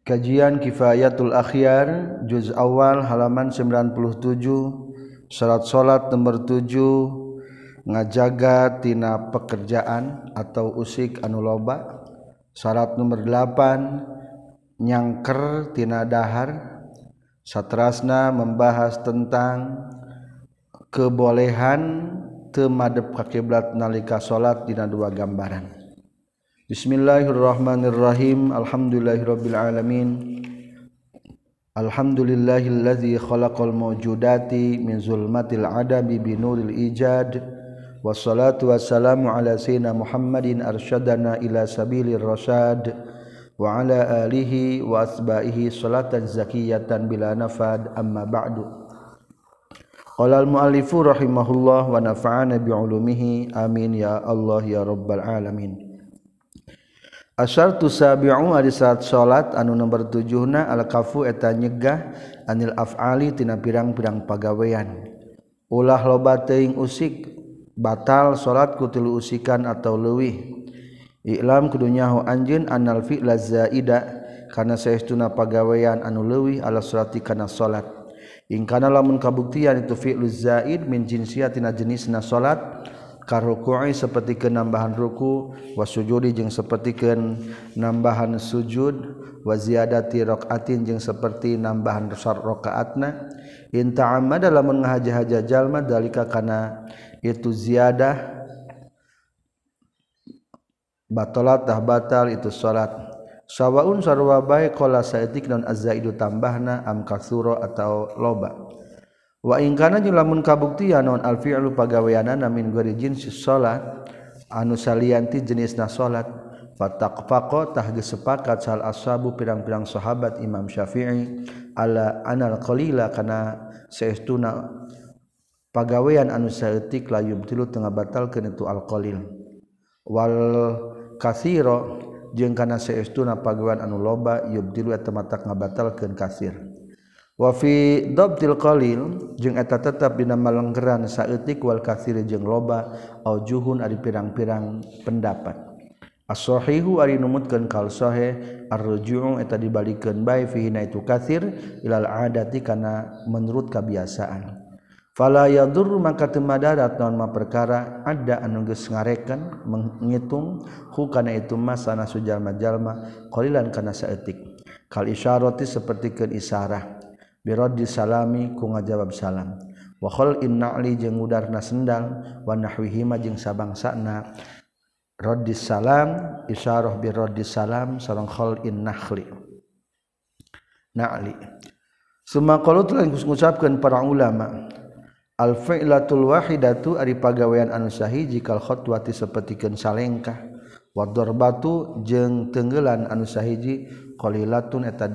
Kajian Kifayatul Akhyar juz awal halaman 97 Salat salat nomor 7 ngajaga tina pekerjaan atau usik anu loba. Salat nomor 8 nyangker tina dahar. Satrasna membahas tentang kebolehan temadep kakiblat nalika salat dina dua gambaran Bismillahirrahmanirrahim Alhamdulillahirabbil alamin Alhamdulillahilladzi khalaqal mawjudati min zulmatil adami binuril ijad wassalatu wassalamu ala sayyidina Muhammadin arsyadana ila sabilir rasyad wa ala alihi wa asbahihi salatan zakiyatan bila nafad amma ba'du Qala al-muallifu rahimahullah wa nafa'ana bi ulumihi amin ya Allah ya rabbal alamin asar tusabi'u ari salat salat anu nomor tujuhna al kafu eta nyegah anil af'ali tina pirang-pirang pagawean. Ulah loba teuing usik batal salat ku tilu usikan atau leuwih. I'lam kudunyahu anjeun anal fi'la zaida kana saestuna pagawean anu leuwih ala salati kana salat ingkana lamun kabuktian itu fi'lu zaid min jinsiatina jenisna salat karrukui seperti ke nambahan ruku wasujudi jeung sepertikan nambahan sujud waziadati rokaatin jeung seperti nambahan besar rokaatna inta amada lamun ngahaja-haja jalma dalika kana itu ziyadah batalat tah batal itu salat. Sawaun sarwa bae qala saetik non azzaidu tambahna am katsura atau loba. waingkana ju lamun kabuktian non alfi'lu pagaweanana min gori jinsi salat anu salianti jenisna salat fataqfaqa tah sepakat sal ashabu pirang-pirang sahabat Imam Syafi'i ala anal qalila kana saestuna pagawean anu saeutik la yubtilu tengah batalkeun itu al qalil wal katsira jeung kana saestuna pagawean anu loba yubtilu eta matak ngabatalkeun kasir wafi dobtil qalil jeung eta tetap dina malenggeran saeutik wal katsir jeung loba au juhun ari pirang-pirang pendapat. As-sahihu ari numutkeun kal sahih ar-ruju' eta dibalikeun bae fi na itu katsir ilal adati kana menurut kebiasaan fala yadur maka teu madarat naon ma perkara ada anu geus ngarekan menghitung hu kana itu masana sujalma-jalma qalilan kana saeutik. Kal isyarati sapertikeun isarah birodi salami ku ngajawab salam. Wahol innali jeung udarna sendang wanahwihima jeung sabangsana. Roddis salam isyarah birodi salam sareng khol innahli na'li. Suma qalu telah ngucapkeun para ulama al fi'latul wahidatu ari pagawean anu sahiji kal khatwati sapertikeun salengkah. Wa darbatu jeung tenggelan anu sahiji qalilatun eta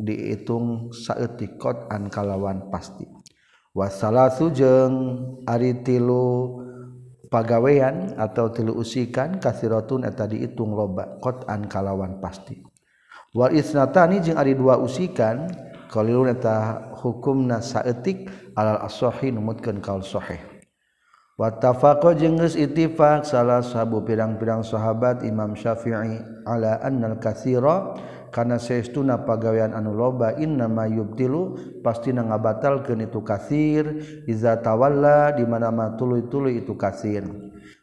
dihitung saetikot an kalawan pasti. Wasalasu sujeng ari tilu pagawean atau tilu usikan kasiratun eta dihitung loba kot an kalawan pasti. Wal isnatani jeung ari dua usikan qalilun eta hukumna saetik alal asohi numutkeun kaul sahih. Wattafaqo jeung geus ittifaq salah sabu pirang-pirang sahabat Imam Syafi'i ala annal kathira karena seestuna pagawean anu loba inna yubtilu pasti na ngabatal ke itu kasir iza tawalla di mana ma tuluy-tuluy itu kasir.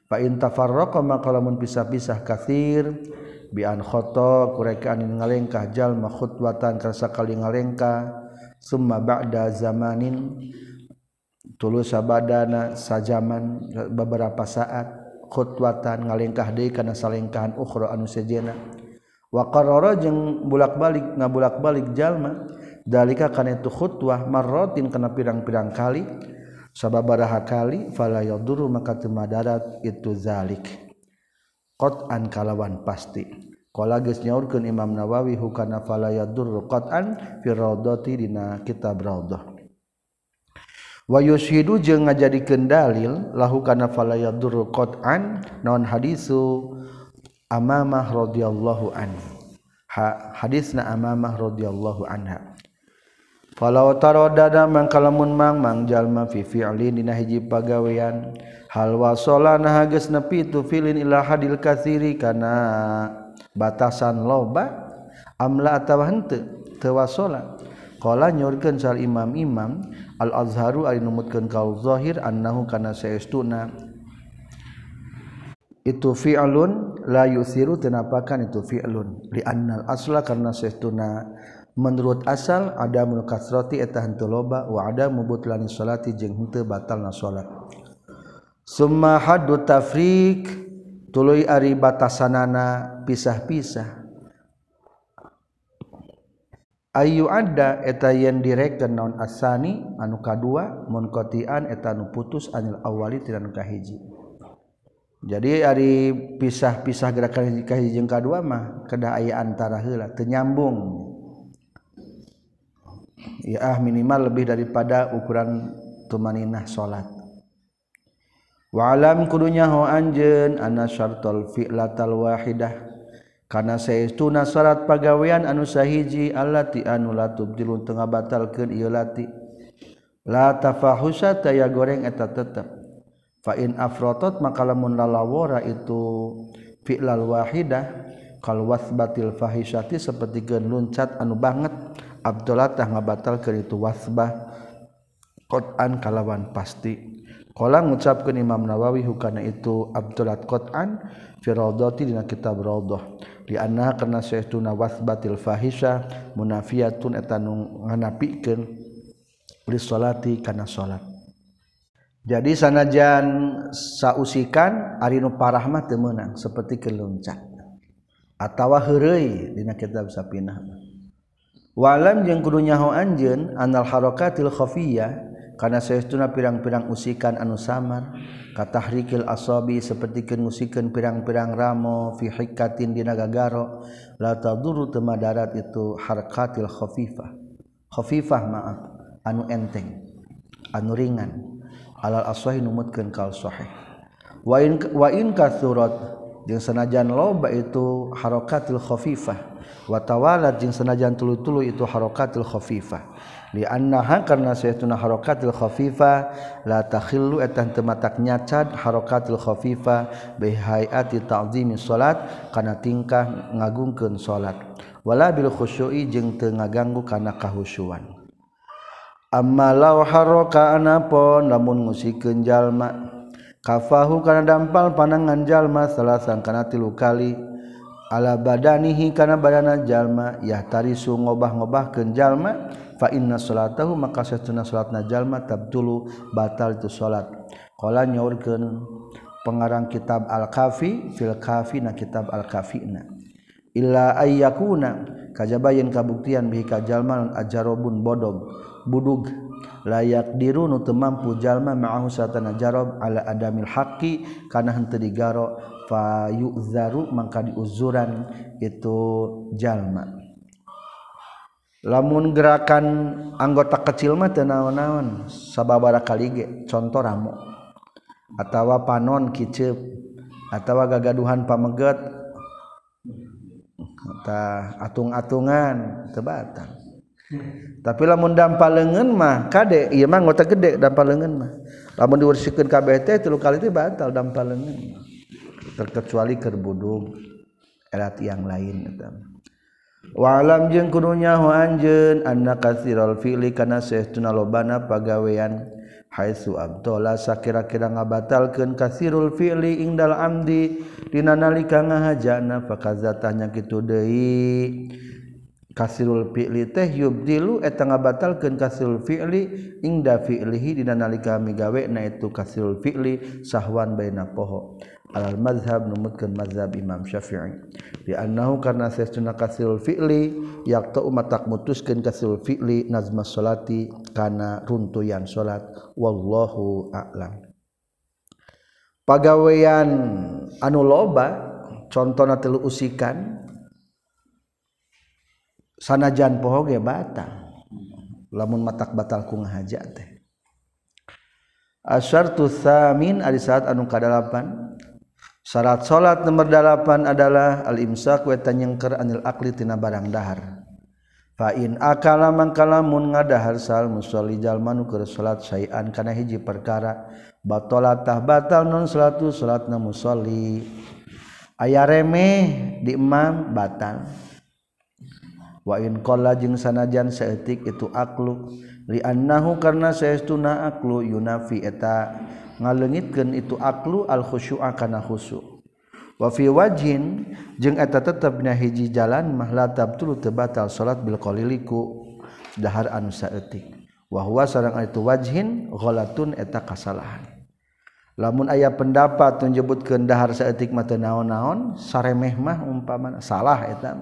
Fa in tafarraqa maka lamun pisah-pisah kasir bi an khata kurekaan ngalengkah jalma khutwatan karsa kali ngalengkah summa ba'da zamanin tulus sabadana sajaman beberapa saat khutwatan ngalengkah deui kana salengkahan ukhra anu sejena. waqaroro jeung bulak-balik ngabulak-balik jalma. Dalika kana itu khutwah marrotin kana pirang-pirang kali. Sababaraha kali fala yaduru maka teu madarat itu zalik. Qat'an kalawan pasti. Qala geus nyaurkeun Imam Nawawi hukana fala yaduru qat'an fi raudhati dina kitab raudhah wa yushidu jeung ngajadikeun dalil lahu kana fala yaduru qat'an naon hadisu? Amamah radhiyallahu anhu. Ha, hadisna Amamah radhiyallahu anha. Falau tarodada mangkalamun mang mangjalma fi fi'lin dina hiji pagawean hal wasola nah geus nepi tu filin ila hadil katsiri kana batasan loba amla atawa henteu teu wasola qala nyorkeun sal imam-imam al azharu ari numutkeun kaul zahir annahu kana saestuna itu fi'lun la yusiru tenapakan itu fi'lun. Li annal asla karena saestuna menurut asal ada kasrati eta henteu loba wa ada mubutlani salati jeung henteu batalna salat. Summa haddu tafriq tuluy ari batasanana pisah-pisah. Ayu ada eta yen direken non asani anu kadua munqatian eta nu putus anil awali tidak nu jadi hari pisah-pisah gerakan hiji jeung kadua mah kedah aya antara heula teu nyambung. Ya ah minimal lebih daripada ukuran tumaninah salat wa alam kudunya ho anjeun anna syartul fi'latal wahidah. Kana saestuna syarat pagawean anu sahiji allati anu la tubdilun tengah batalkeun ieu lati. La tafahusa taya goreng eta tetep. fain afrotot maka lamun lalawora itu fi'lal wahidah kal wasbatil fahisyati sapertikeun luncat anu banget Abdullah tah ngabatal keur itu wasbah qot'an kalawan pasti. Qala ngucapkeun Imam Nawawi hukana itu Abdullah qot'an fi raudhati dina kitab raudhah di anna kana saytuna wasbatil fahisya munafiyatun eta nu nganapikeun li salati kana salat jadi sanajan sausikan Arinu parahmah temenang seperti keluncat atau herei dina kitab sapinah walam jeung kudu nyaho anjeun anal harakatil khafiyah karena saestuna pirang-pirang usikan anu samar katahrikil asabi seperti musikeun pirang-pirang ramo fi hikatin dina gagaro la taduru temadarat itu harakatil khafifah. Khafifah maaf anu enteng anu ringan. alal aswahi numutkeun kal sahih wa in wa in kathurat jeung sanajan loba itu harakatil khafifah wa tawalat jeung sanajan tulu-tulu itu harakatil khafifah. Li annaha karna sayatuna harakatil khafifah la takhillu etan tematak nyacad harakatil khafifah bi hayati ta'zimi salat kana tingkah ngagungkeun salat wala bil khusyui jeung teu ngaganggu kana kahusyuan. Amma law haraka anapun lamun ngusikeun jalma. Kafahu kana dampal panangan jalma salasan kana tilu kali. Ala badanihi kana badana jalma ya tarisu ngobah-ngobahkeun jalma. Inna salatahu maka satuna salatna jalma tabtulu batal itu salat. Qala nyaurkeun pengarang kitab al-kafi fil kafi na kitab al-kafina illa ayyakuna kajabayan kabuktian bihi ka jalma ajarobun bodog budug. Layak diru nu teu mampu jalma ma'ahu satana jarob ala adamil haqqi kana henteu digaro fayuzaru mangka diuzuran itu jalma. Lamun gerakan anggota kecil mah teu naon-naon sababaraha kali ge contoh ramo atawa panon kiceup atawa gagaduhan pameget atau atung-atungan tebatang tapi lamun dampal lengan mah kade iya mah ngota gede dampal lengan mah. Lamun diursikeun kabeh teh kali teh batal dampal lengan terkecuali kerbudung erat yang lain eta Walam jeung kudunya hu anjeun anna katsirul fi'li kana sahtuna lobana pagawean. Haitsu Abdullah sakira-kira ngabatalkeun katsirul fi'li ingdal amdi dina nalika ngahajana fakazatanya kitu deui. kasirul fi'li teh yubdilu eta ngabatalkeun kasirul fi'li ingda fi'lihi dina nalika migawe na itu kasirul fi'li sahwan baina poho. Alal mazhab numutkeun mazhab Imam Syafi'i. Di annahu karna sesuna kasirul fi'li yaqta umatak mutuskeun kasirul fi'li nazma salati kana runtuyan salat wallahu a'lam. Pagawean anu loba contohna telu usikan sanajan pohoge batang. Lamun matak batal ku ngahaja teh. Asyartu tsamin ari saat anu kadalapan. Syarat salat nomor 8 adalah al imsak wa tanyengker anil akli tina barang dahar. Fa in akala mangkalamun ngadahar sal musolli jalma nu keur salat sayan kana hiji perkara batalatah batal non salatu salatna musolli. Aya remeh di imam batal. wainkola jeung sanajan seetik itu aklu. Rinahu karena seestuna aklu Yunafi eta ngalengitkan itu aklu al-khusyu akana khusu wafi wajin jeung eta tetapnya hiji jalan mahla tabtulu tebatal salat bil qaliliku. Dahar anu saeutik. Wa huwa sareng itu wajhin ghalatun eta kasalahan. Lamun aya pendapat menyebut dahar saeutik mata naon-naon saremeh mah umpamana salah eta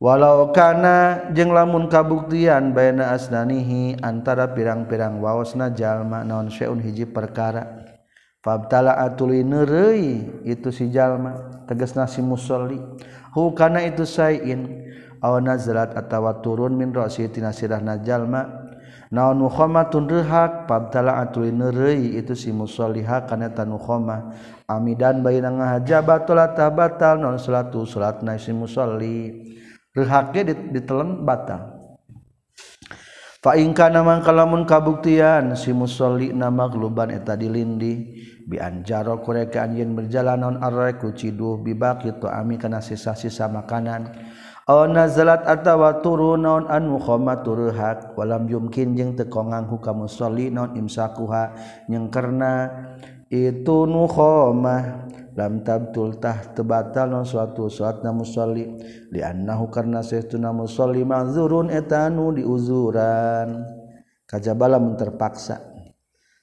walau kana jeung lamun kabuktian baina asnanihi antara pirang-pirang waosna jalma naon syai'un hiji perkara. Fabtala atuli neureuy itu si jalma tegasna si musolli. Hu kana itu sayin aw nazrat atawa turun min ra'si tina sirahna jalma. Naon mukhamatun rehak fabtala atuli neureuy itu si musolliha kana tan mukhama amidan baina ngahajabatulata batal non salatu salatna si musolli. haknya ditelan batal Faingka nama kalamun kabuktian si musolli nama geluban eta dilindi bianjaro kureke anjen berjalan non arre kuciduh bibaki tu ami kana sisa-sisa makanan. Aw nazalat atawa turun naon anu khoma walam yumkin jeung teu kongang ka musolli non imsakuha nyengkerna itu nukhomah lam tabtultah tebatal non suatu suat na musolli liannahu karna sehtuna musolli ma'zurun etanu diuzuran. Kajabala mun terpaksa.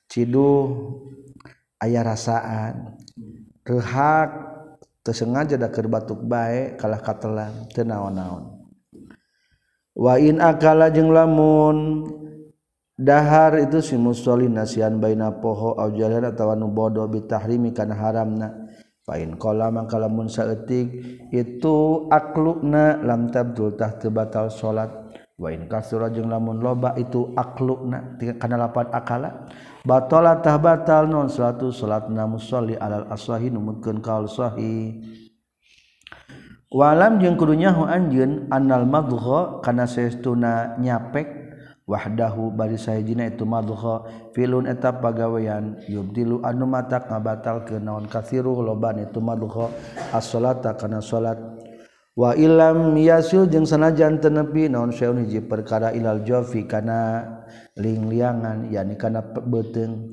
Ciduh ayah rasaan. Rehak tersengaja da keur batuk bae kalah katelan teu naon-naon. Wa in akala jeung lamun dahar itu si musoli nasian baina poho au jalan atawa nu bodo bitahrimi kana haramna. Fa in qala mangka saeutik itu aklukna lam tabdul tah batal salat wa in kasura jeung lamun loba itu aklukna kana lapan akala. Batala tah batal non salatu salatna musolli alal asahi numutkeun kaul sahi walam jeung kudunya hu anjeun annal madgha kana saestuna nyapek wahdahu bari sahijina itu madkha filun eta pagawean yubdilu anu matak ngabatalkeun naon kasiruh loban itu madkha as-salata kana salat. Wa illam yasil jeung sanajan teu nepi naon saeun hiji perkara ilal jafi kana lingliangan yani kana beuteung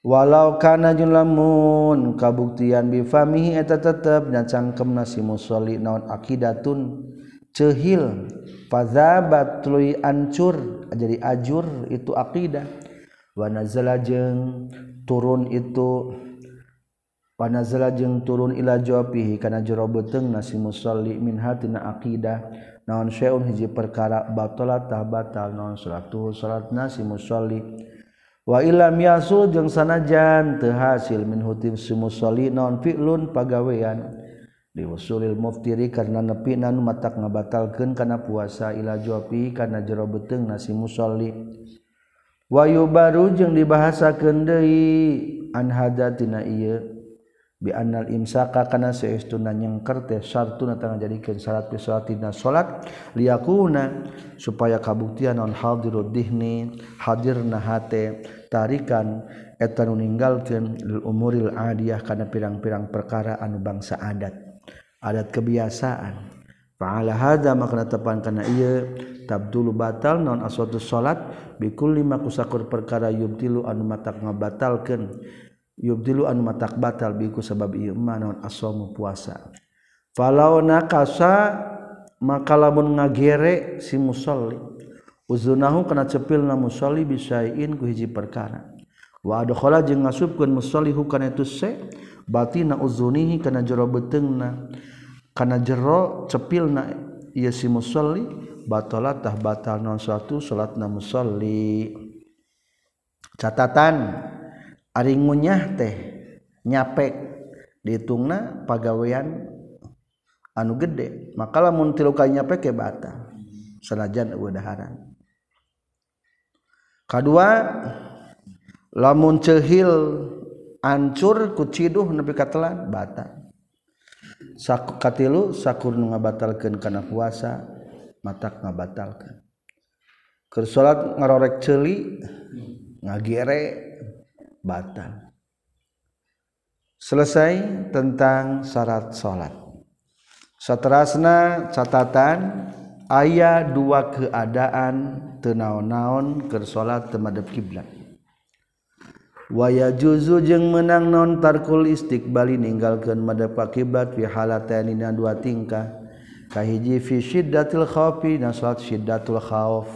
walau kana jeung lamun kabuktian bi famihi eta tetep nyacangkem si musolli naon aqidatun cehil. Fazabat tuluy ancur. Jadi ajur itu aqidah wa nazala jeung turun itu. Wa nazala jeung turun ila jawabihi. Kana jero beuteung nasi musalli min hatina aqidah naon syai'un hiji perkara batala tah batal. Naon salatu salatna si musalli. Wa ilam yasul jeung sanajan teu hasil min hutib si musalli. Naon fi'lun pagawean. diusulil muftiri karena nepi nanu matak ngabatalkeun kana puasa ila juapi karena jero beteng nasi musolli. Wahyu baru jeung dibahasakeun deui an hadatina ieu bi annal imsaka kana saestuna nyengker teh syartuna tangga jadikeun syarat fi salatina salat liyakuna supaya kabuktian non hadirud dihni hadirna hate tarikan eta nu ninggalkeun lil umuril adiyah kana pirang-pirang perkara anu bangsa adat. adat kebiasaan. Fa'ala hadza makna tepan kana ieu tabdulu batal non aswatu salat bikul lima kusakur perkara yubtilu anu matak ngabatalkeun. Yubtilu anu matak batal biku sabab ieu mah non aswamu puasa. Falau nakasa maka lamun ngagere si musolli. Uzunahu kana cepilna musolli bisain ku hiji perkara. Wa adkhala jeung ngasupkeun musolli hukana itu se batina uzunihi kana jero beteungna karena jero cepil na ia si musolli batalatah batal non suatu salat na musolli. Catatan ari ngunyah teh nyapek dihitungna pagawean anu gede maka lamun tilu kali nyapek ke batal. Sanajan eueuh kedua lamun cehil ancur kuciduh nepi katelan batal. sak katilu sakur nu ngabatalkeun kana puasa matak ngabatalkeun. Keur salat ngarorek ceuli ngagere batal. Selesai tentang syarat salat. Saterasna catatan ayat dua keadaan tenaon-naon keur salat temadep kiblat waya juzu jeung menang nontarkul istiqbali ninggalkan madapa kiblat wihalatanina dua tingkah. Kahiji fi syiddatil khawfi na salat syiddatul khawf.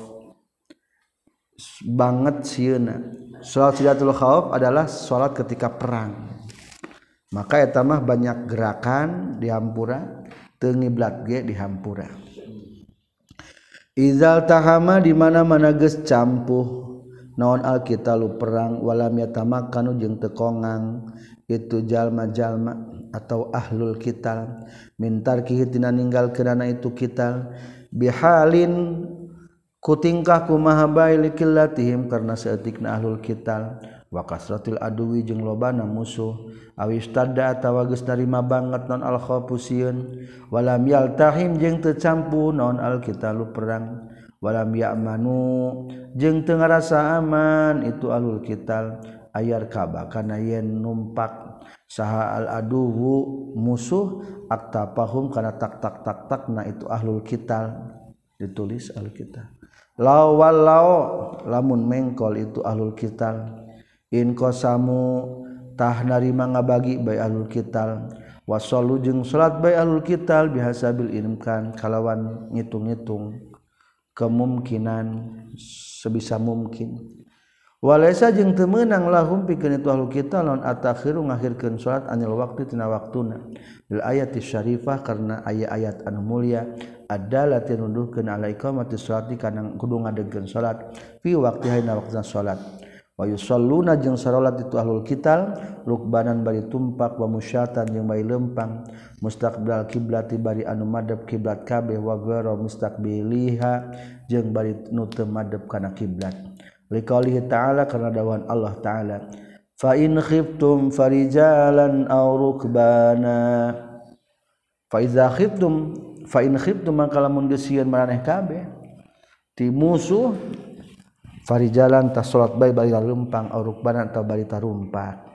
Banget sieuna. Salat syiddatul khawf adalah salat ketika perang. Maka eta mah banyak gerakan di hampura teu ngiblat ge di hampura izal tahama di mana-mana geus campuh. naon Alkita lu perang walam ya tamakanu jeung tekongang itu jalma-jalma atau ahlul kita mintar kihitina ninggal kerana itu kita bihalin kutingkah kumaha bae liqillatihim karena saeutikna ahlul kita wa kasratil aduwi jeung lobana musuh. Awis tadda atawa geus narima banget non al walam yaltahim jeung tercampu non al lu perang walam ya'manu. Jeung teu ngarasa aman itu alul kital. Ayar kaba kana yen numpak saha al aduhu musuh akta pahum kana tak tak tak tak na itu ahlul kital. Ditulis ahlul kital. Law walau lamun mengkol itu ahlul kital. In qasamu tah narima ngabagi bae ahlul kital. Wasallu jeung salat bae ahlul kital bihasabil ilmkan kalawan ngitung-ngitung. kemungkinan sebisa mungkin. Walaisa jeung teu meunang lahum pikeun itu ahlul kita lawan atakhiru ngakhirkeun salat anil waqti tina waktuna. Bil ayati syarifah karena ayat-ayat anu mulia adalah nuduhkeun alaikum mati salati kana kudu ngadegkeun salat fi waqti hayna waqtina salat. Luna salat itu ahul kita lukbanan bari tumpak wamusyatan yang baik lempang. Mustakbal kiblati bari anu madeb kiblat kabeh wa mustakbiliha jeung bari nu teu madeb kana kiblat. Liqaulihi ta'ala karena dawan Allah ta'ala fa in khiftum farijalan aw rukbana. Fa iza khiftum fa in khiftum maka lamun geusieun maraneh kabeh ti musuh Fari jalan tas salat bayi bari lumpang au rukbanan atau bari tarumpak.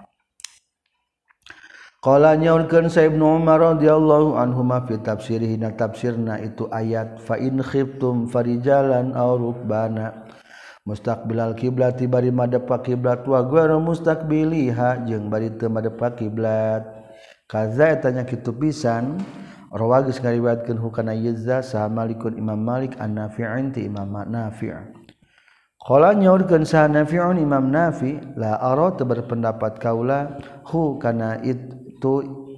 Qala nyaurkeun sa Ibnu Umar radhiyallahu anhuma fi tafsirih na tafsirna itu ayat fa in khiftum farijalan au rukbana mustaqbilal kiblat bari madep ka kiblat wa ghairu mustaqbiliha jeung bari teu madep ka kiblat. kaza tanya kitu pisan rawagis ngariwayatkeun hukana yizza sa malikun imam malik an nafi'in ti imam nafi' nyaurkan sah nafiun Imam nafi la berpendapat kaula hu kana itu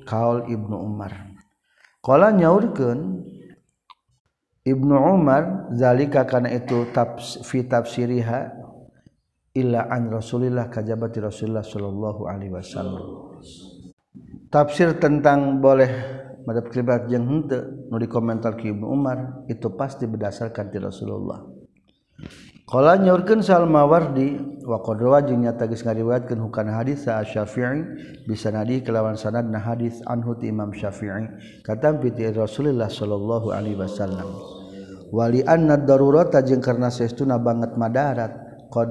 kaul Ibnu Umar. Kala nyaurkan Ibnu Umar zalika kana itu tafs fi tafsiriha illa an Rasulillah kajabati Rasulullah sallallahu alaihi wasallam. Tafsir tentang boleh madhab kiblat jeung henteu nu dikomentar ki Ibnu Umar itu pasti berdasarkan ti Rasulullah Kala nyorkeun Salmawardi wa qad rawa jeung nyata geus ngariwayatkeun hukana hadis sa Syafi'i bisa nadi kelawan sanadna hadis anhu ti Imam Syafi'i katam bi Rasulullah sallallahu alaihi wasallam. Wali anna darurata jeung karna saestuna banget madarat qad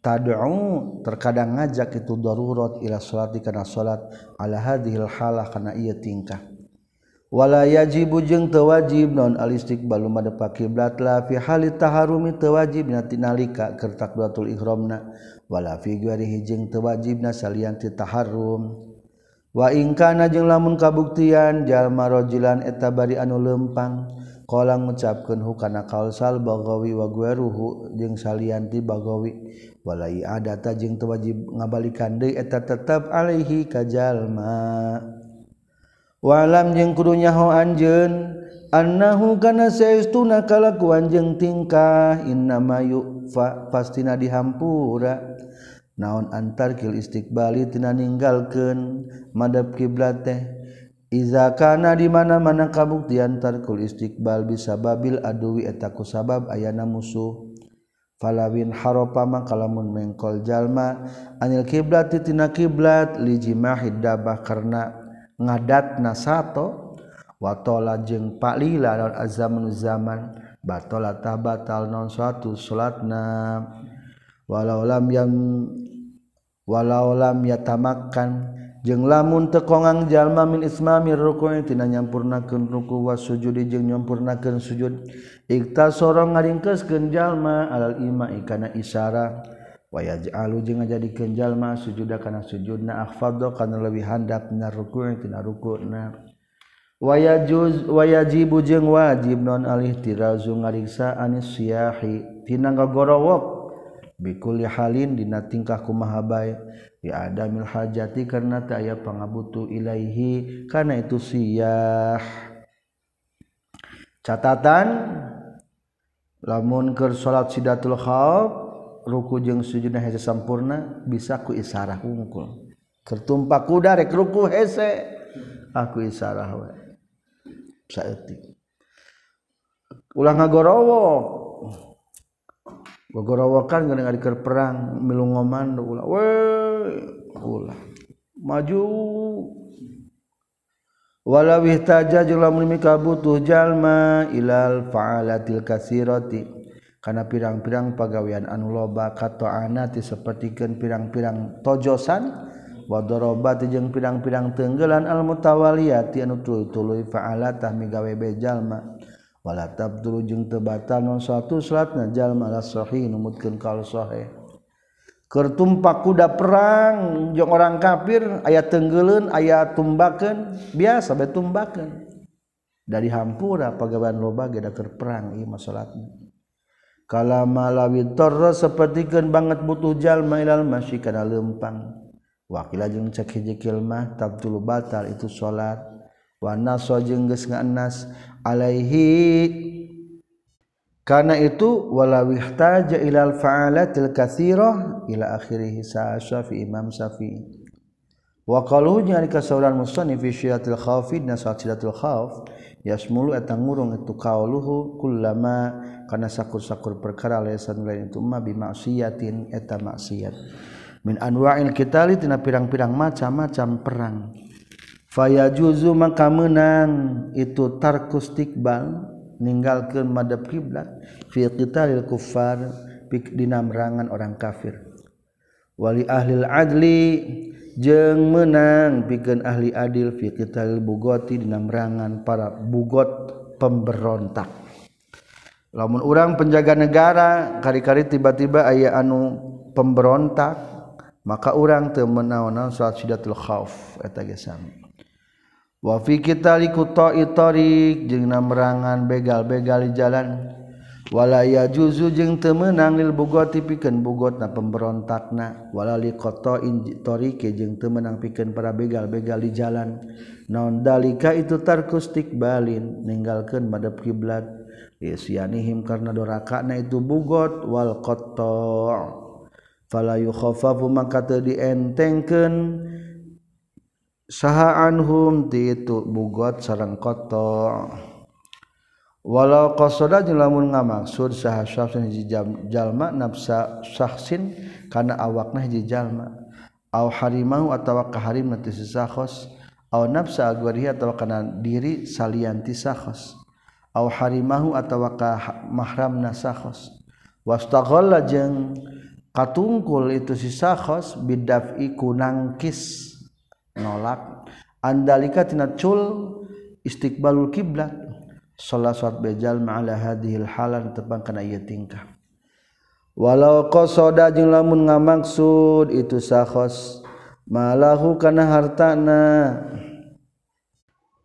tad'u terkadang ngajak itu darurat ila salati kana salat ala hadhil halah kana ieu tingkah. wala yajibu jeung teu wajib naon alistik istiqbal madep kiblat la fi hali taharumi teu wajib nati nalika keur takbiratul ihramna. Wala fi ghairihi jeung teu wajibna salian ti taharrum wa in kana jeung lamun kabuktian jalma rajulan eta bari anu lempang. Qala ngucapkeun hukana kaul sal bagawi wa gharuhu jeung salian ti bagawi. Wala adata jeung teu wajib ngabalikan deui eta tetep alaihi ka jalma. walam jeung kudunyaho anjen annahu kana saestuna kalakuan jeung tingkah. Innama yufa pastina dihampura. Naon antar kil istiqbali tina ninggalkeun? Madhab kiblat teh. Iza kana di mana-mana kabuktian tarkul istiqbal bisa babil aduwi eta kusabab ayana musuh. Falawin haropa maka lamun mengkol jalma. Anil kiblat titina kiblat lijimahid dabah karena ngadat nasato watola jeung palila non azamun zaman batola tabatal non suatu salatna walau lam yang walau lam yatamakan jeung lamun tekongang jalma min ismamir ruku'i tina nyampurnakeun ruku wa sujudi jeung nyampurnakeun sujud ikta sorong ngaringkeskeun jalma alal ima ikana isyarah wayaj'alu jeung ngajadikeun jalma sujuda kana sujudna akhfadha kana leuwih handap na ruku' tina ruku'na. Wayajuz wayajibu jeung wajib non alih tirazu ngariksa anis siyahi tina ngagorowok. Bikulli halin dina tingkah kumaha bae bi adamil hajati karena teu aya pangabutu ilaihi kana itu siyah. Catatan lamun keur salat sidatul khauf ruku jeung sujudna hese sampurna bisa ku isarah wungkul. Kertumpah kuda rek ruku hese aku isarah we. Saeutik. Ulah ngagorowo. Gorowo kan geuning ari keur perang milu ngomando ulah. We ulah. Maju. Walau ihtaja jeung lamun mika butuh jalma ilal faalatil kasirati. karena pirang-pirang pagawean anu loba katoanati sepertikan pirang-pirang tojosan wadorobat jeung pirang-pirang tenggelan almutawaliati anu tuluy fa'alatah migawe bejalma wala tabdulu jeung teu batal non satu salatna jalma la sahih numutkeun kal sahih. Keur tumpak kuda perang jeung orang kafir aya tenggeleun aya tumbakeun biasa bae tumbakeun. Dari hampura pagawean loba ge keur perang ieu mah salatna. kalaumalawin toro sepertikan banget butuh jalma ilal masyi kana lempang wakila ajeng cek hiji kilmah tabtulu batal itu sholat. Naso sojeng geus nganas alaihi. Karena itu wala wihtaja ilal fa'alatil katsirah ila akhirih sa'afi imam syafi'i wa qalu jeung ari kasauran musannif syiatil khawfi na syiatil khaf yasmulu eta ngurung itu kauluhu kullama kana sakur-sakur perkara lesan lain itu ma bi maksiatin eta maksiat. Min anwa'il qitali tina pirang-pirang macam-macam perang. Fayajuzu maka menang. Itu tarkus tikbal ninggalkeun madhab kiblat fi qitalil kuffar dina merangan orang kafir. Wali ahli adli jeng menang bikin ahli adil fi qital bugoti dina merangan para bugot pemberontak. Lamun urang penjaga negara kari-kari tiba-tiba aya anu pemberontak maka urang teu menaonan salat sidatul khauf eta ge sami. Wa fi qitali quta'i tariq jeung namerangan begal-begal di jalan walaya juzu jeung teu meunang lil piken pikeun na pemberontakna. Walali koto intorike jeung temenang piken para begal-begal di jalan. Naon dalika itu tarkustik Balin meninggalkan madep kiblat. Yanihim karena dorakana itu bugot wal koto. Falayukhofafu maka teu dientengkeun. Saha anhum ti itu bugot sareng koto. walau qasada jeung lamun ngamaksud saha syafsin hiji jalma nafsa syahsin kana awakna hiji jalma. Aw harimahu atawa kaharimna ti sakhos aw nafsa agwarihi atawa kana diri salian ti sakhos aw harimahu atawa ka mahramna sakhos wastaghalla jeung katungkul itu si sakhos bidaf'i kunangkis. Nolak. Andalika tinacul istiqbalul kiblat. salat bejal ma'ala hadhil halan tepang kana ieu tingkah. Walau qasada jeung lamun ngamaksud itu sakhos. Malahu kana hartana.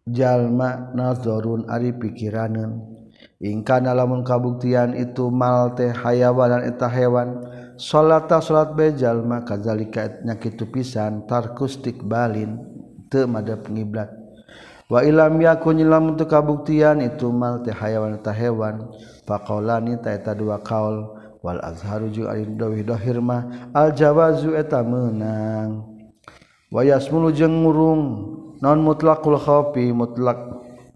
Jalma nazarun ari pikiranan ingkana lamun kabuktian itu mal teh hayawanan eta hewan. Salata salat bejal maka zalika nyakit pisan tarkus tikbalin teu madep ngiblat. wailam yakun nyilam untuk kabuktian itu mal teh hayawan ta hewan. Faqaulani ta eta dua kaul. Wal azharu jeung ari dawih dohir mah al jawazu eta meunang. Wa yasmulu jeung ngurung. Non mutlaqul khafi mutlak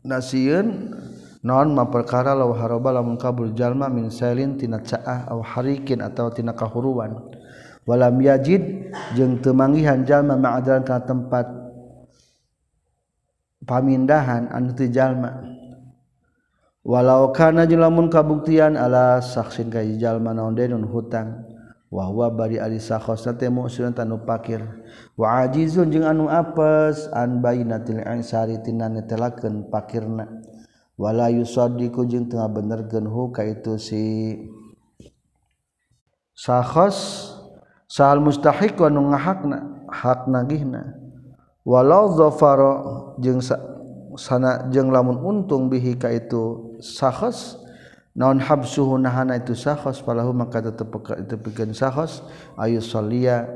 nasieun. Non ma perkara law haraba lamun kabur jalma min sailin tina caah aw harikin atawa tina kahuruan. Walam yajid jeung temangihan jalma ma'adran kana tempat pamindahan anu tijallma walau karena jelamun kabuktian ala saksin kaji jalma naon denun hutang. Wahwa bari ari sakhos teh mu'silun tanu pakir. Wa ajizun jeung anu apes an bainatil ansari tina netelakeun pakirna. Wala yusaddiqu jeung teu benerkeun hu ka itu si sakhos sal mustahiq anu ngahakna hak nagihna walau zafaro jeung sana jeung lamun untung bihi ka itu sahas naon habsuhu nahana itu sahas falahu maka tetep itu pikeun sahas ayu shalia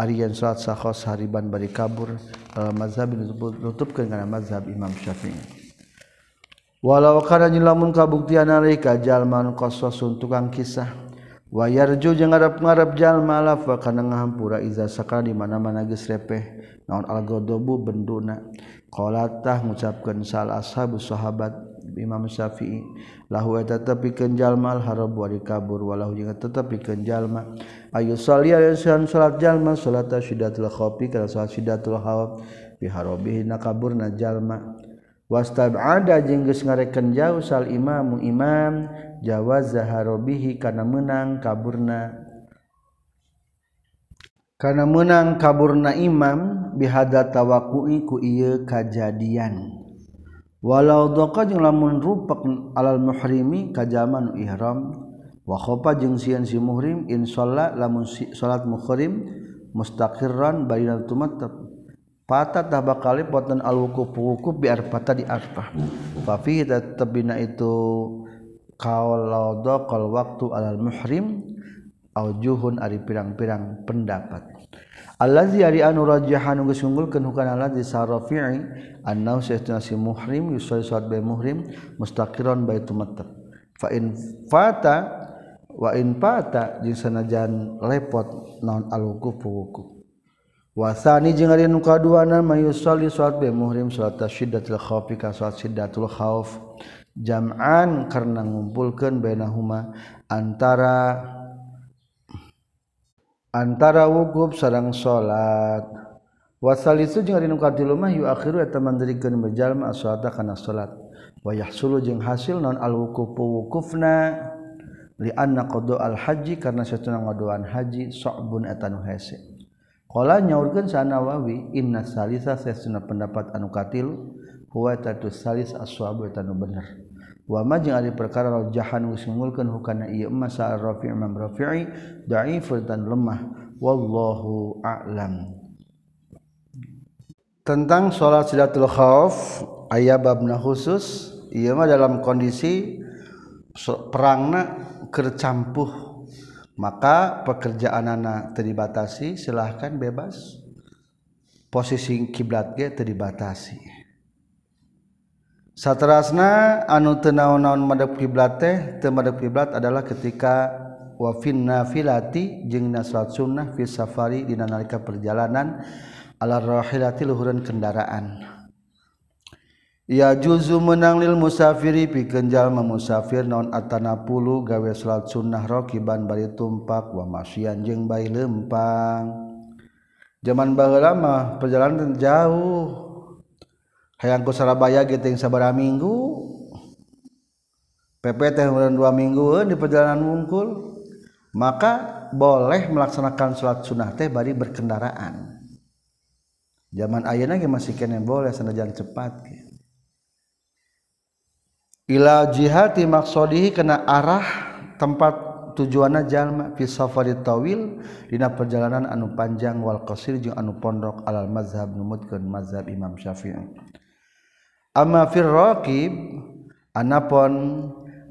arian salat sahas hariban bari kabur. Al mazhab nutupkeun kana mazhab Imam Syafi'i. Walau kana lamun kabuktian alaika jalman qasasun tukang kisah. wayarju jeung ngarap-ngarap jalma lafa kana ngahampura iza sakala di mana-mana geus repeh. Naon al-ghadabu benduna. Qalatah ngucapkeun sal ashabu sahabat Imam Syafi'i. Lahu eta tepikeun jalma al-harab wa kabur walahu jeung tetep pikeun jalma ayu salia yasan salat jalma salat syidatul khofi kana salat syidatul khauf bi harabihi na kaburna jalma wastab ada jengges ngareken jauh sal imamu imam Jawa zaharobihi karena menang kaburna. Karena menang kaburna imam bihada tawakui ku iya kajadian. Walau doka jeung lamun rupak alal muhrimi kajaman ihram wa khofa jeung sian si muhrim in sholat lamun si, sholat muhrim mustaqirran bari tumattap patah tah bakal lipotan al wukuf wukuf biar patah di arfah. Fa fi tabina itu kalau dokal waktu alal muhrim aujuhun ari pirang-pirang pendapat. Allazi ari anu rajahan geus ngunggulkeun hukana allazi sarafi'i annau si muhrim yusalli salat bae muhrim mustaqiran baitu matab fa in fata wa in fata jeung sanajan lepot naon al-wukuf wukuf wa Wasani jeung ari nu kaduana mayusalli salat bi muhrim salat syiddatul khaufi ka salat syiddatul khauf jam'an karena ngumpulkeun bainahuma antara antara wukuf sareng salat wasalisu jeung ari nu katilu mah yuakhiru eta mandirikeun bejalma as-salata kana salat wa yahsulu jeung hasil non al-wuqufu wukufna? Li anna qada al-haji karena satuna ngadoan haji sa'bun eta nu hese. Kala nyaurkeun sanawawi inna salisa sesuna pendapat anu katilu huwa tatu salis aswabu tanu bener. Wa ma jeung ari perkara rajahan usungulkeun hukana ieu emas sa Rafi' Imam Rafi'i dhaifun tan lemah wallahu a'lam. Tentang salat silatul khauf aya babna khusus ieu mah dalam kondisi perangna kercampuh maka pekerjaan anak terdibatasi silahkan bebas. Posisi kiblat ge terdibatasi satrasna anu tenaon-naon madep kiblat teh teu madep kiblat adalah ketika wa nafilati filati jeung nasrat sunnah fi safari dina nalika perjalanan ala rahilati luhureun kendaraan. Ya juzu menang lil musafiri pikeun jalma musafir naon atana pulu gawe salat sunnah rakiban bari tumpak wa masyian jeung bae lempang. Zaman baheula mah perjalanan jauh hayangku Surabaya gitu yang sabar minggu PP teh dua minggu di perjalanan mungkul maka boleh melaksanakan sholat sunnah teh bari berkendaraan zaman ayana masih kena boleh sanajan cepat. Ila jihati maksodihi kena arah tempat tujuanna jalma fi safari tawil dina perjalanan anu panjang wal qasir jeung anu pondok alal mazhab numutkeun mazhab Imam Syafi'i Amafirrokib anpon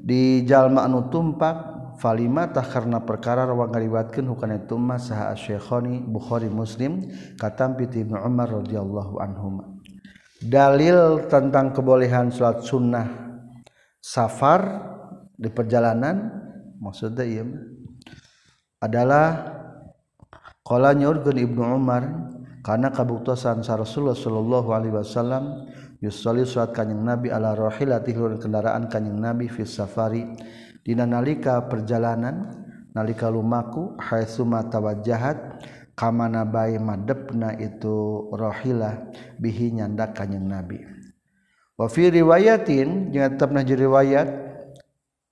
di jalma anu tumpak Falimatah karena perkara rawang ngaliwatkeun hukana itu mah saha Asy-Syekhani Bukhari Muslim katam piti Ibnu Umar radhiyallahu anhuma. Dalil tentang kebolehan salat sunnah safar di perjalanan maksudnya iya adalah qala nyurgun Ibnu Umar karena kabuktosan sa Rasulullah sallallahu alaihi wasallam yusolli salat kanjing Nabi ala rahilati kendaraan kanjing Nabi fi safari. Dina nalika perjalanan nalika lumaku haitsuma tawajjahat kamana bae madepna itu rahilah bihi nyandak kanjing Nabi. wa fi riwayatin jeung tetep na riwayat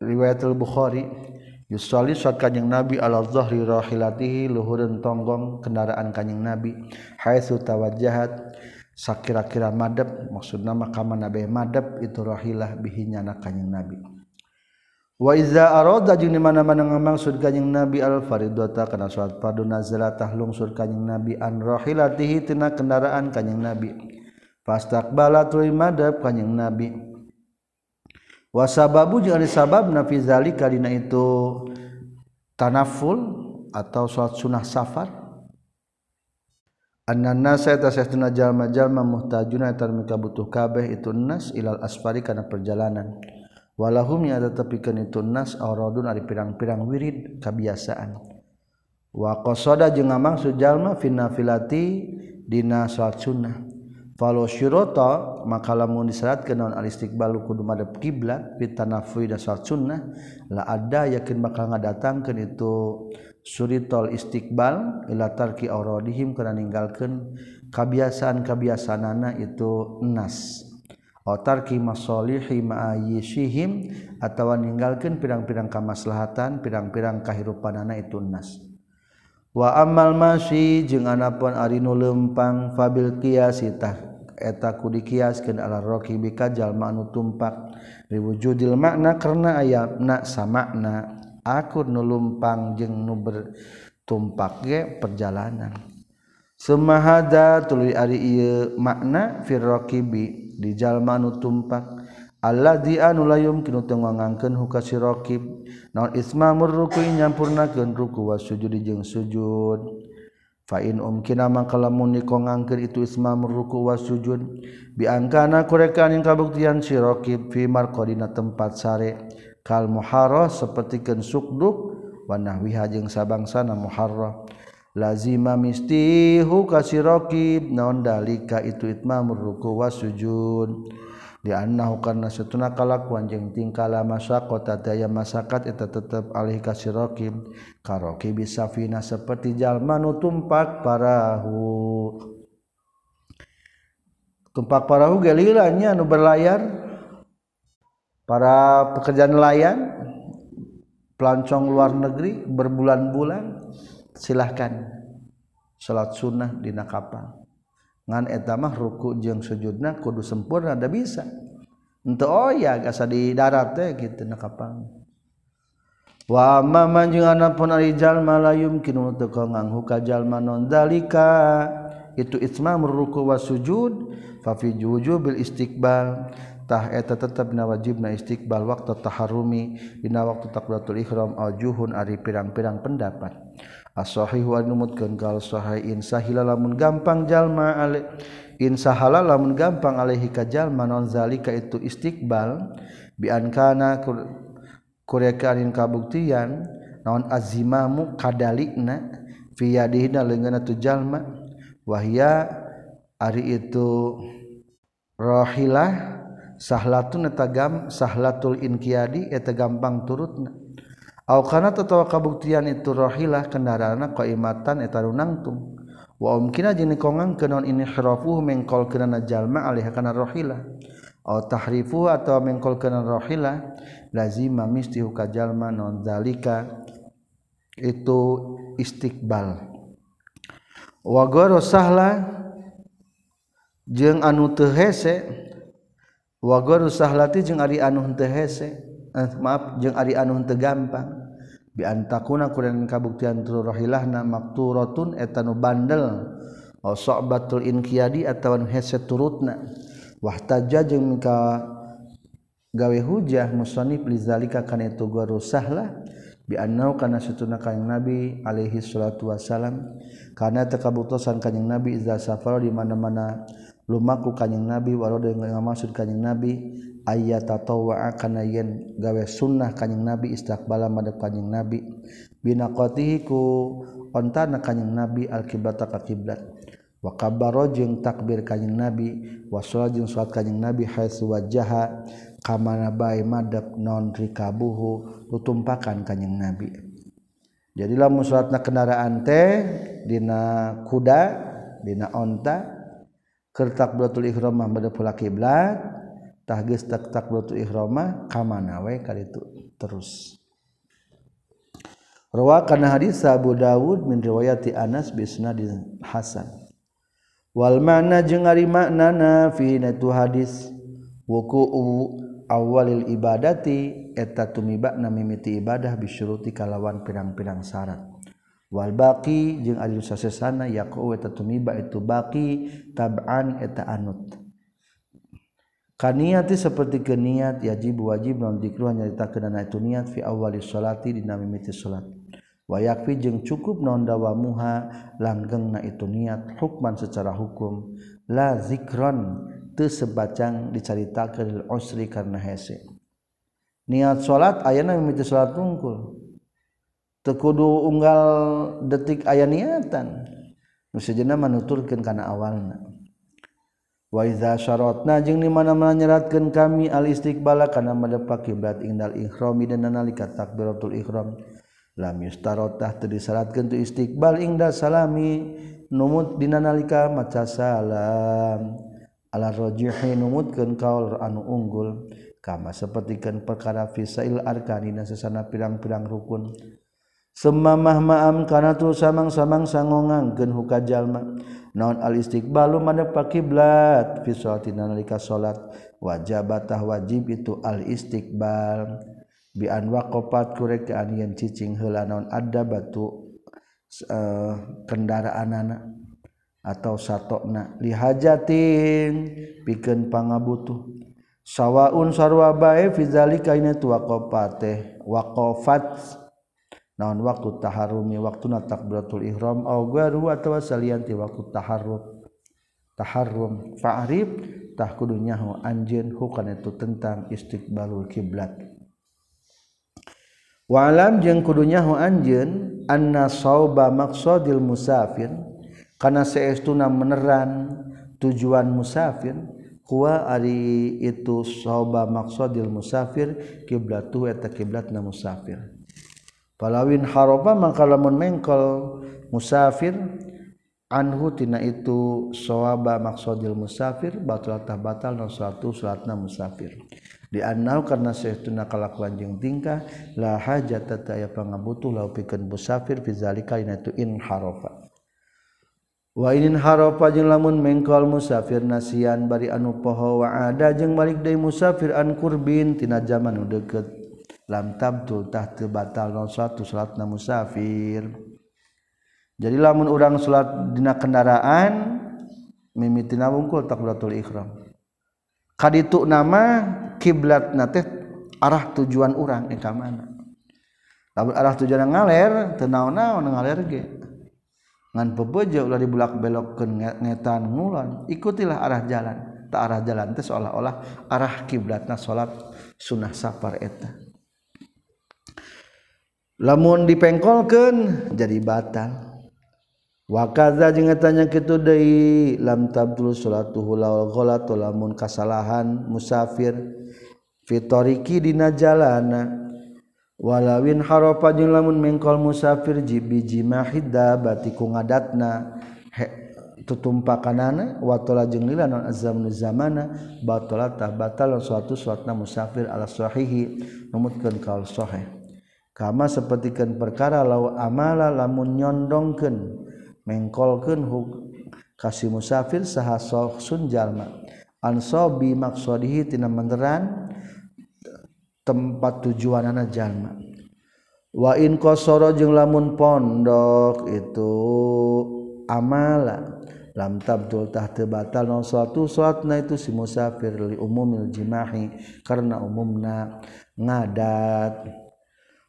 riwayat al-Bukhari yusalli saat kanjing Nabi ala dhahri rahilatihi luhurun tonggong kendaraan kanjing Nabi haitsu tawajjahat sakira-kira madep maksud nama kana nabi madep itu rahilah bihinya na kanjing Nabi. Wa iza arada jeung di mana-mana ngamaksud kanjing Nabi al faridata kana salat fardu nazalatah lungsur kanjing Nabi an rahilatihi tina kendaraan kanjing Nabi pastak bala tu madeb kanyeg nabi. Wasababu jangan sabab nafizali karena itu tanaful atau sholat sunnah safar. Anna saya tasyahtuna jalma-jalma muhtajuna tarmika butuh kabeh itu nas ilal asfari karena perjalanan. Walahum ya tetapikeun itu nas auradun ari pirang-pirang wirid kebiasaan. Wa qasada jeung ngamaksud jalma fi nafilati dina salat sunnah Falau syurata maka lamun disyaratkeun naon al-istiqbalu kudu madhep kiblat fi tanaffu'i da salat sunnah la ada yakin bakal ngadatangkeun itu suritol istiqbal ila tarki auradihim kana ninggalkeun kabiasaan-kabiasaanana itu nas. Au tarki masalihi ma'ayishihim atawa ninggalkeun pirang-pirang kamaslahatan pirang-pirang kahirupanana itu nas. Wa amal masyi jeung anapun ari nu lempang fabil qiyasitah eta kudikiaskeun ala raqibi ka jalma anu tumpak riwujudil makna karena aya na samakna aku nu lumpang jeung nu bertumpak ge perjalanan. Semahada tuluy ari ieu makna fir raqibi di jalma anu tumpak. Allah dianu layum kinu teu ngangkeun huka si raqib naon isma murruku nyampurnakeun ruku wa sujud jeung sujud. Fain umkina mangkalamun niko ngangkir itu isma meruku was sujud. Biangkana kurekan yang kabuktian sirokib fi markodina tempat sare. Kal muharrah seperti ken sukduk wanahwi hajeng sabangsana muharrah. Lazima mistihu kasirokib naon dalika itu itma meruku was sujud. Annahu karena setuna kalakuan jeung tingkala masa kota daya masyarakat itu tetap alih kasih rokim karoki bisa fina seperti jalma nu tumpak parahu. Tumpak parahu gelilanya nu berlayar. Para pekerja nelayan pelancong luar negeri berbulan-bulan silahkan salat sunnah di kapal ngan etamah ruku jeung sujudna kudu sempurna da bisa. Ente oh oya asa di darat teh gitu na kapang wa amma jeung anapun ari jalma la yumkinu teu nganghuka jalma non dalika itu itmam ruku wa sujud fa fi bil istiqbal. Tah eta tetep na wajibna istiqbal waktu taharumi dina waktu takbiratul ihram al juhun ari pirang-pirang pendapat. asohimutkengkalshainsahala lamun gampang jalma Insahala lamun gampang Alehi kajallma nonzalika itu istiqbal bikana Koreain kabuktian naon azimamu kadalikna fiyadihna lengan tu jalma wahya ari itu rohilah sahlatun etagam sahlatul inqiyadi eta gampang turutna. kana tatawa kabuktian itu rohhilah kendaraan koimatan etaru nangtung wamkin um jenikongang kenon ini hrofu mengkol kenana jalma alih kana rohhilah atau tahrifu atau mengkol kenan rohhilah lazima misti huka jalma non zalika itu istiqbal. Wagoro sahla jeung anu teu hese wagoro sahlati jeung ari anu teu hese eh, maaf jeung ari anu teu gampang. biantakuna kuren kabuktian turrohilahna makturotun etanu bandel. Osok batul inkiadi atau heset turutna. Wahtaja jeung mika gawe hujah musonif lizalika kana itu gorusahlah bi annau kana satuna kanjing nabi alaihi salatu wasalam kana takabutusan kanjing nabi iza safar di mana-mana lumaku kanjing nabi walau dengan maksud kanjing nabi. aya tatawa kana yen gawe sunnah kanyang nabi istaqbala madep kanyang nabi. Bina qatihiku ontana kanyang nabi alkiblata ka kiblat. Wa kabaro jeung takbir kanyang nabi wa salat jeung salat kanyang nabi haitsu wajjaha kamana bae madep non rikabuhu tutumpakan kanyang nabi. Jadilah musyaratna kendaraan teh dina kuda dina onta kertak bulatul ihram madhep kiblat tahgis tak tak lutu ihroma kamana we kali itu terus Rawa kana hadis Abu Dawud min riwayati Anas bi hasan. Wal mana jeung ari maknana fi natu hadis wuku'u awalil ibadati eta tumibakna mimiti ibadah bisyuruti kalawan pirang-pirang syarat. Wal baqi jeung ari sasesana yaqu eta tumiba itu baqi tab'an eta anut. Kaniati seperti ke niat yajib wajib non dikru nyaritakeun itu niat fi awali sholati dina mimiti salat wayakfi jeung cukup nondawa muha langgeng na itu niat hukman secara hukum. La zikron teu sebacang dicaritakeun usri karena hese. Niat salat ayana mimiti salat tungkul. Teu kudu unggal detik aya niatan. Nu sejenna manuturkeun kana awalna waiza syaratna jeung di mana-mana nyeratkeun kami al istiqbala kana madepak kiblat indal ihrami dan nalika takbiratul ihram. Lam yustaratah teu disyaratkeun tu istiqbal inda salami. Numut dina nalika maca salam. Ala rajihi numutkeun kaul anu unggul. Kama sapertikeun perkara fisail arkanina sesana pirang-pirang rukun. Semamah ma'am kana tu samang-samang sangongangkeun hukajalma jalma. naon al-istiqbalu madhep kiblat? Fi sholatina nalika salat wajabatah wajib itu al-istiqbal bi an waqafat kurek an yen cicing heula non ada batu uh, kendaraanana atau satokna lihajatin pikeun pangabutuh. Sawaun sarwa bae fi zalika ina tu waqafat naon waktu taharumi waktu na tak betul Iram atau wasalianti waktu taharruf taharrum farib tak kudunyahu anj bukan itu tentang istiqbalul kiblat. Walam jeung kudunyahu anjeun anna sauba maqsadil musafir kana saestuna meneran tujuan musafir huwa ari itu sauba maqsadil musafir kiblatu eta kiblatna musafir palawin haroba mangka lamun mengkol. Musafir anhu tina itu soaba maksudil musafir batal batal non salatu salatna musafir. Di annau karena sehtuna kalakuan jeung tingkah la hajata ta aya pangabutuh lau pikeun musafir fi zalika itu in harofa wa inin harofa jeung lamun mengkol musafir nasian bari anu poho wa ada jeung balik deui musafir an kurbin tina zaman nu deukeut. Lam tabtul tah teu batal non suatu salatna musafir. Jadi lamun urang salat dina kendaraan mimitina wungkul takbiratul ihram. Kaditu nama kiblat nate arah tujuan orang ke mana? Lamun arah tujuan ngaler tenau-naon ngaler ge. Ngan pebejo ulah dibulak belokkeun ngetan ngulon ikutilah arah jalan. Tak arah jalan teh seolah-olah arah kiblatna salat sunah safar eta lamun dipengkolkan jadi batal. Wakaza jeung tanya kitu deui lam tabdul salatuhu laul ghalatu lamun kasalahan musafir. Fitoriki dina jalana. Walawin haropa jeung lamun mengkol musafir jibiji mahida batiku ngadatna. Tutumpakanana watola jeung lila non azamnu zamana batala tah batal suatu suatna musafir ala sahihi. Numutkeun kaul sahih. kama sepertikan perkara lau amala lamun nyondongkeun mengkolkeun kasih musafir saha sun jalma. An sabi maqsadihi tina meneran tempat tujuanana jalma. Wa in qasara jeung lamun pondok itu amala lam tabdul tah teu batal non salatu salatna itu si musafir li umumil jimahi karena umumna ngadat.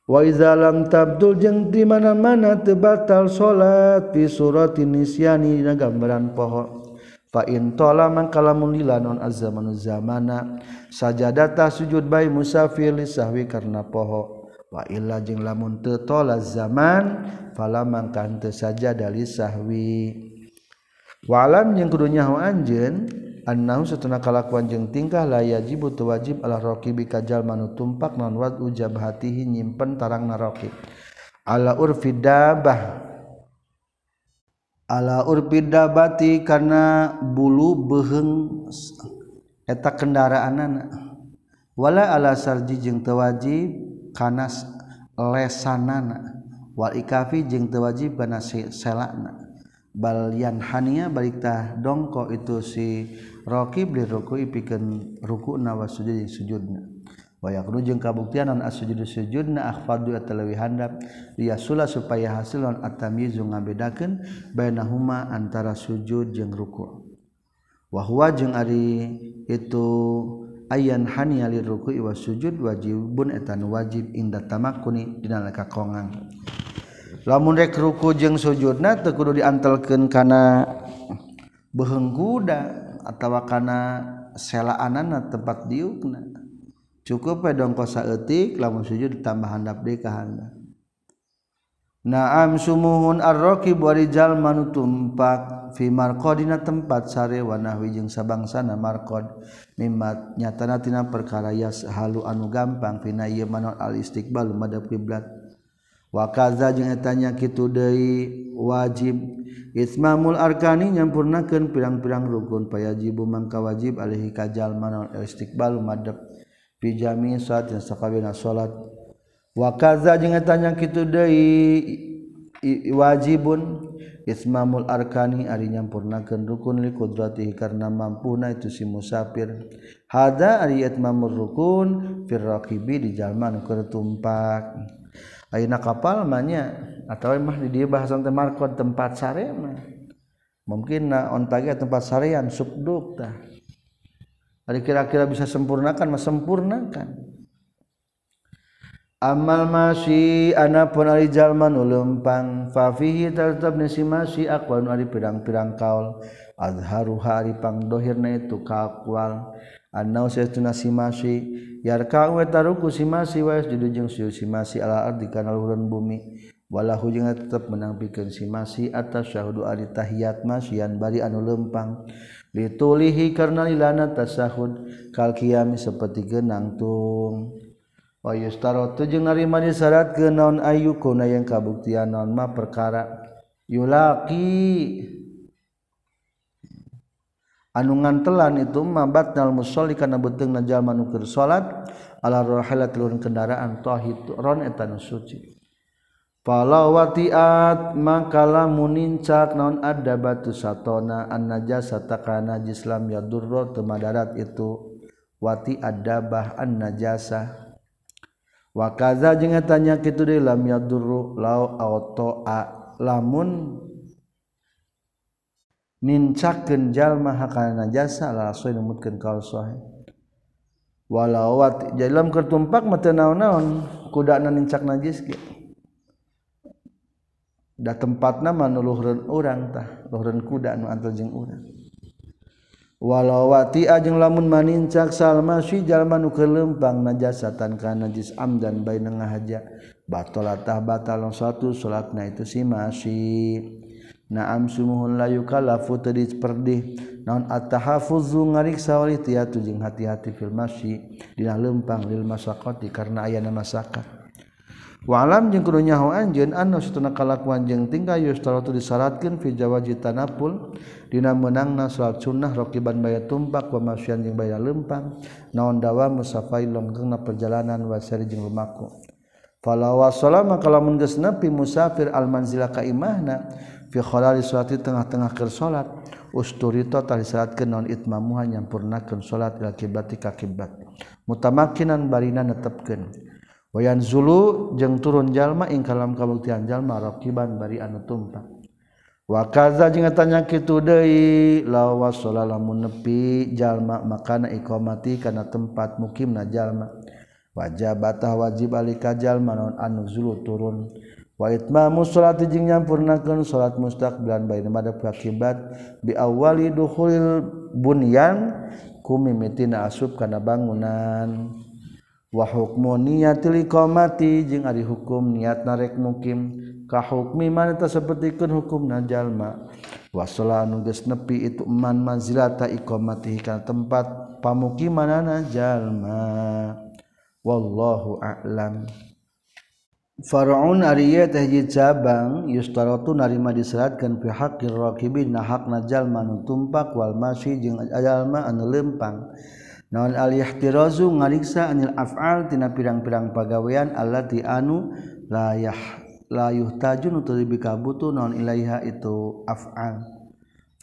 Waizalam tabdul jeng di mana-mana tebatal salat fi surati nisyani na gambaran poho. Fa in tola mangkalamun lila non azzaman zamana sajadata sujud bayi musafir sahwi karena poho. Wa illa jeung lamun teu tola zaman fala mangkan teu li sahwi. Walam yang kudu nyaho anjeun annahu satuna kalakuan jeung tingkah la yajibu tu wajib ala raqibi kajal manu tumpak non wad ujab hatihi nyimpen tarang naraqib ala urfi dabah ala urfi dabati kana bulu beheng eta kendaraanana wala ala sarji jeung teu wajib kana lesanana. Wal ikafi jeung teu wajib kana selakna balian hania balik tah dongko itu si Rokib dirukui pikeun ruku wa sujud sujudna. Wayak rujung kabuktian non sujud sujudna akhfadu atalawi handap sula supaya hasil non atamizu ngabedakeun bainahuma antara sujud jeung ruku. Wa huwa jeung ari itu ayan hania li ruku wa sujud wajibun etan wajib inda tamakuni dina kakongang. Lamun rek ruku jeung sujudna teu kudu diantelkeun kana beheng kuda atawa kana selaanana tempat diukna. Cukup ya dong kosa etik lamun sujud ditambah handap deui ka handap Naam sumuhun ar-raqib wa rijal tumpak fi marqadina tempat sare wa nahwi jeung sabangsana marqad. Mimmat nyatana tina perkara yas halu anu gampang fina ieu manon al istiqbal madhab kiblat wakaza jeung etanya kitu deui wajib. Itmamul arkani nyampurnakeun pirang-pirang rukun payajibu mangka wajib alaihi kajal manal istiqbal madep fi jami saat yang sakabina salat. Wakaza jeung etanya kitu deui wajibun. Ismamul arkani ari nyampurnakeun rukun li qudratihi karena mampuna itu si musafir. Hada ari itmamur rukun fir raqibi di jalma nu tumpak. Aina kapal manya atau mah di dia bahasan temarkod tempat sare mah. Mungkin na ontaga tempat sarean subduk tah. Ari kira-kira bisa sempurnakan mah sempurnakan. Amal masih anapun ari jalma nu leumpang fa fihi tetep masih aqwal ari pirang-pirang kaul. Azharuha ari pangdohirna itu kakwal simasirkaang bumiwalahng wa taruku simasi atas syahdu tahiyat masian bari anu lempang. Ditulihi karena lilana tasahud kalkiami saperti genang tung. Wayustaro tujung narima disyaratkeun naon ayyukuna ayu kuna yang kabuktian naon ma perkara. Yulaki anungan telan itu mabatnal musolli kana beuteung na jalma nu keur salat ala rahila tilun kendaraan tahitron eta nu suci. Falawatiat makala munincak naon ada batu satona an najasa takana najis lam durro temadarat itu. Wati adabah an najasa. Wa kaza jeung tanya kitu deui lam yadurru lau auto lamun nincakeun jalma hakana jasa la soy numutkeun kaul sahih walau wat dalam kertumpak mah teu naon-naon kudana nincak najis ge. Da tempatna mah nu luhureun urang tah luhureun kuda nu antel jeung urang. Walau wati ajeng lamun manincak salma si jalma nu kelempang najasatan kana najis amdan baina ngahaja. Batalatah batal satu salatna itu si masih naam sumuhun la yukallafu tadi perdih naon at-tahaffuzu ngariksa wali tiatu jeung hati-hati fil masyi dina lempang lil masaqati karena ayana masakat wa alam jeung kudu nyaho anjeun anu satuna kalakuan jeung tingkah yustaratu disyaratkeun fi jawaji tanapul dina meunangna salat sunnah rakiban baya tumpak wa masyan jeung baya lempang. Naon dawa musafai longgengna perjalanan wa sari jeung lumaku. Fala kalamun geus nepi musafir al manzila ka imahna fiqalali tengah-tengah ke salat. Usturita tah disalatkeun non itmamuha nyampurnakeun salat ila kiblati ka mutamakinan barina netepkeun. Wayan zulu jeung turun jalma ing kalam kabuktian jalma rakiban bari anu tumpah. Wa kaza jeung tanya kitu deui lawas lamun nepi jalma makana iqamati kana tempat mukimna jalma. Wajib batah wajib alika jalma non anu zulu turun. Waitmamu salat jeung nyampurnakeun salat mustaqbilan baina madhab akibat bi awali dukhulil bunyan kumimitina asub kana bangunan. Wa hukmu niyatil iqamati jeung ari hukum niat narek mukim ka hukmi man tasabetikeun hukumna jalma. Wa salanu geus nepi itu man manzilata iqamati kana tempat pamukimanana jalma. Wallahu a'lam. Farun Ariye tehji cabang yustarotu narima diseratkan pihakir rakibin nahak najal manu tumpak wal masih jeung ajalma anu lempang. Naon al-ihtirazu ngariksa anil af'al tina pirang-pirang pagawean allati anu la yah tajun untuk lebih kabutu non ilaiha itu af'al.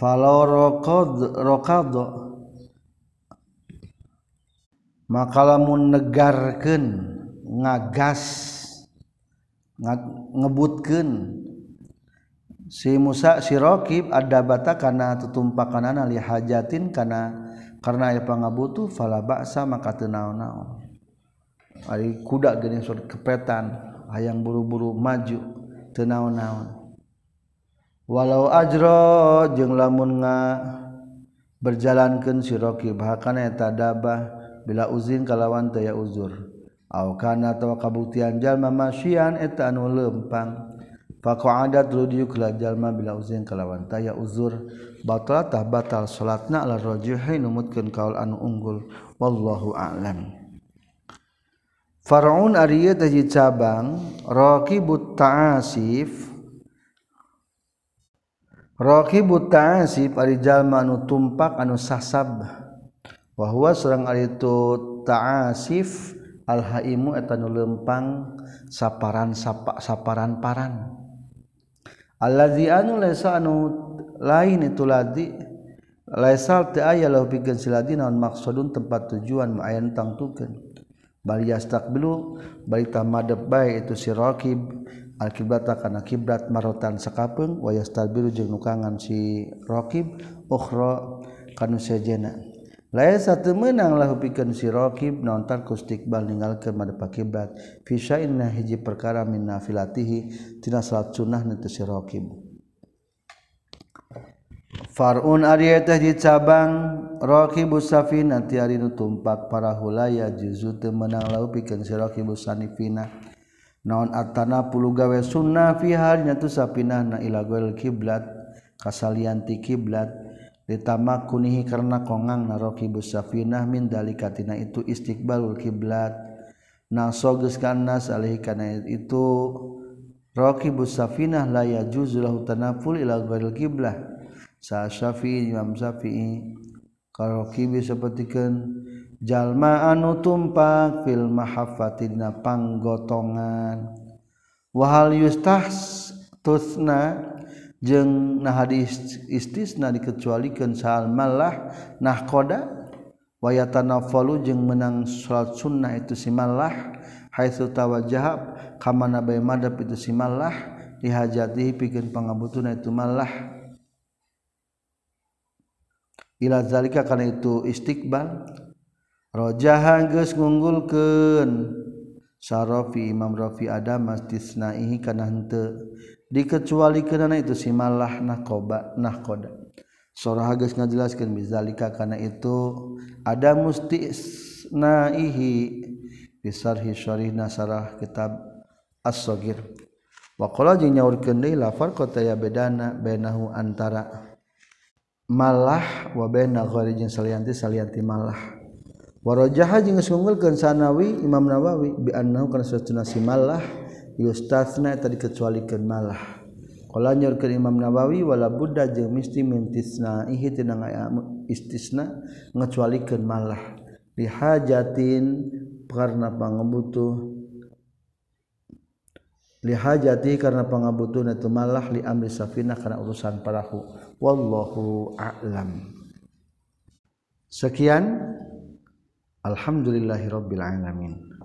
Falau raqad maka lamun negarkeun ngagas ngebutkan si Musa sirokib ada bata karena tutumpakanan ali hajatin karena karena aya pangabutuh fala baksa maka tenau-nau ari kuda geuning surat kepetan hayang buru-buru maju tenau-naon walau ajro jeung lamun nga berjalankeun si hakana eta dabah bila uzin kalawan teu uzur. kana tawa kabuktian jalma masyian eta anu lempang. Fako adat rudiuk la jalma bila uzin kalawan taya uzur. Batal tah batal salatna ala rajihi numutkeun kaul anu unggul. Wallahu a'lam. Faraun ari teh cabang raqibut ta'asif. Raqibut ta'asif ari jalma anu tumpak anu sasab. Wa huwa sareng ari tu ta'asif alhaimu etanu lempang saparan sapa saparan paran. Allazi anu laisa anu lain itu ladi laisal teu aya lahu pikeun siladi naon maksudun tempat tujuan ma'ayan tangtukeun. Bal yastaqbilu bari tah bae itu si raqib al kiblat kana kiblat marotan sakapeung wa yastabilu jeung nukangan si raqib ukhra kanu sejena. lain satu menanglah pikan sirokib nontar kustikbal ningal ke pakibat. Fisya'inna hiji perkara min nafilatihi tina salat sunnah nanti sirokib Farun ari teh dicabang raqibus safin nanti ari nu tumpak para hulaya juzu teu meunang lau pikeun si raqibus sanifina. Naon atana puluh gawe sunnah fi hari nya tu sapinah na ila qiblat kasalian ti kiblat. ditama kunihi karena kongang naroki busafinah min dalikatina itu istiqbalul kiblat. Nasoges kanas alih karena itu roki busafinah laya juzulah tanaful ilal baril kiblah. Sa syafi'i imam syafi'i karokibi sepertikan jalma anu tumpak fil mahafati dina panggotongan. Wahal yustahs tusna jeung nah hadis istisna dikecualikan. Sal malah nahkoda wayatanafalu jeung menang salat sunnah itu si malah haitsu tawajjah kamana bae madhab itu si malah dihajati pikeun pangabutuna itu malah. Ila zalika kana itu istiqbal. Rajaha geus ngunggulkeun. Sarafi Imam Rafi ada mastisnaihi kana henteu dikecuali karena itu simalah nahkoba nahkoda. Surah hagas ngajelaskan bizalika karena itu ada mustisnaihi bisarhi syarih nasarah kitab as-sogir waqala jeung nyaurkeun deui lafar kota ya bedana bainahu antara malah wa baina ghairi jeung salianti salianti malah. Warajaha jeung geus sanawi imam nawawi bi annahu kana satuna simalah yustasna tadi kecualikan malah kalau ke Imam Nawawi wala Buddha jeung misti mintisna ihi tina istisna ngecualikan malah lihajatin karena pangebutuh. Lihajati karena pangebutuh itu malah li amri safina karena urusan parahu wallahu a'lam. Sekian. Alhamdulillahirabbil alamin.